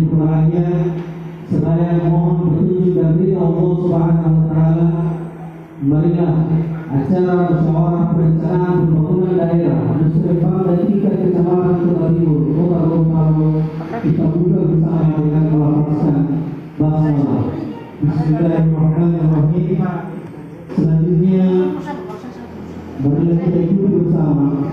dan kurangnya Seraya mohon petunjuk dan ridha Allah Subhanahu wa taala. Marilah acara musyawarah perencanaan pembangunan daerah Musrembang dan tiga kecamatan Kota Timur, Kota Gorontalo kita buka bersama dengan melafazkan basmalah. Bismillahirrahmanirrahim. Selanjutnya marilah kita ikuti bersama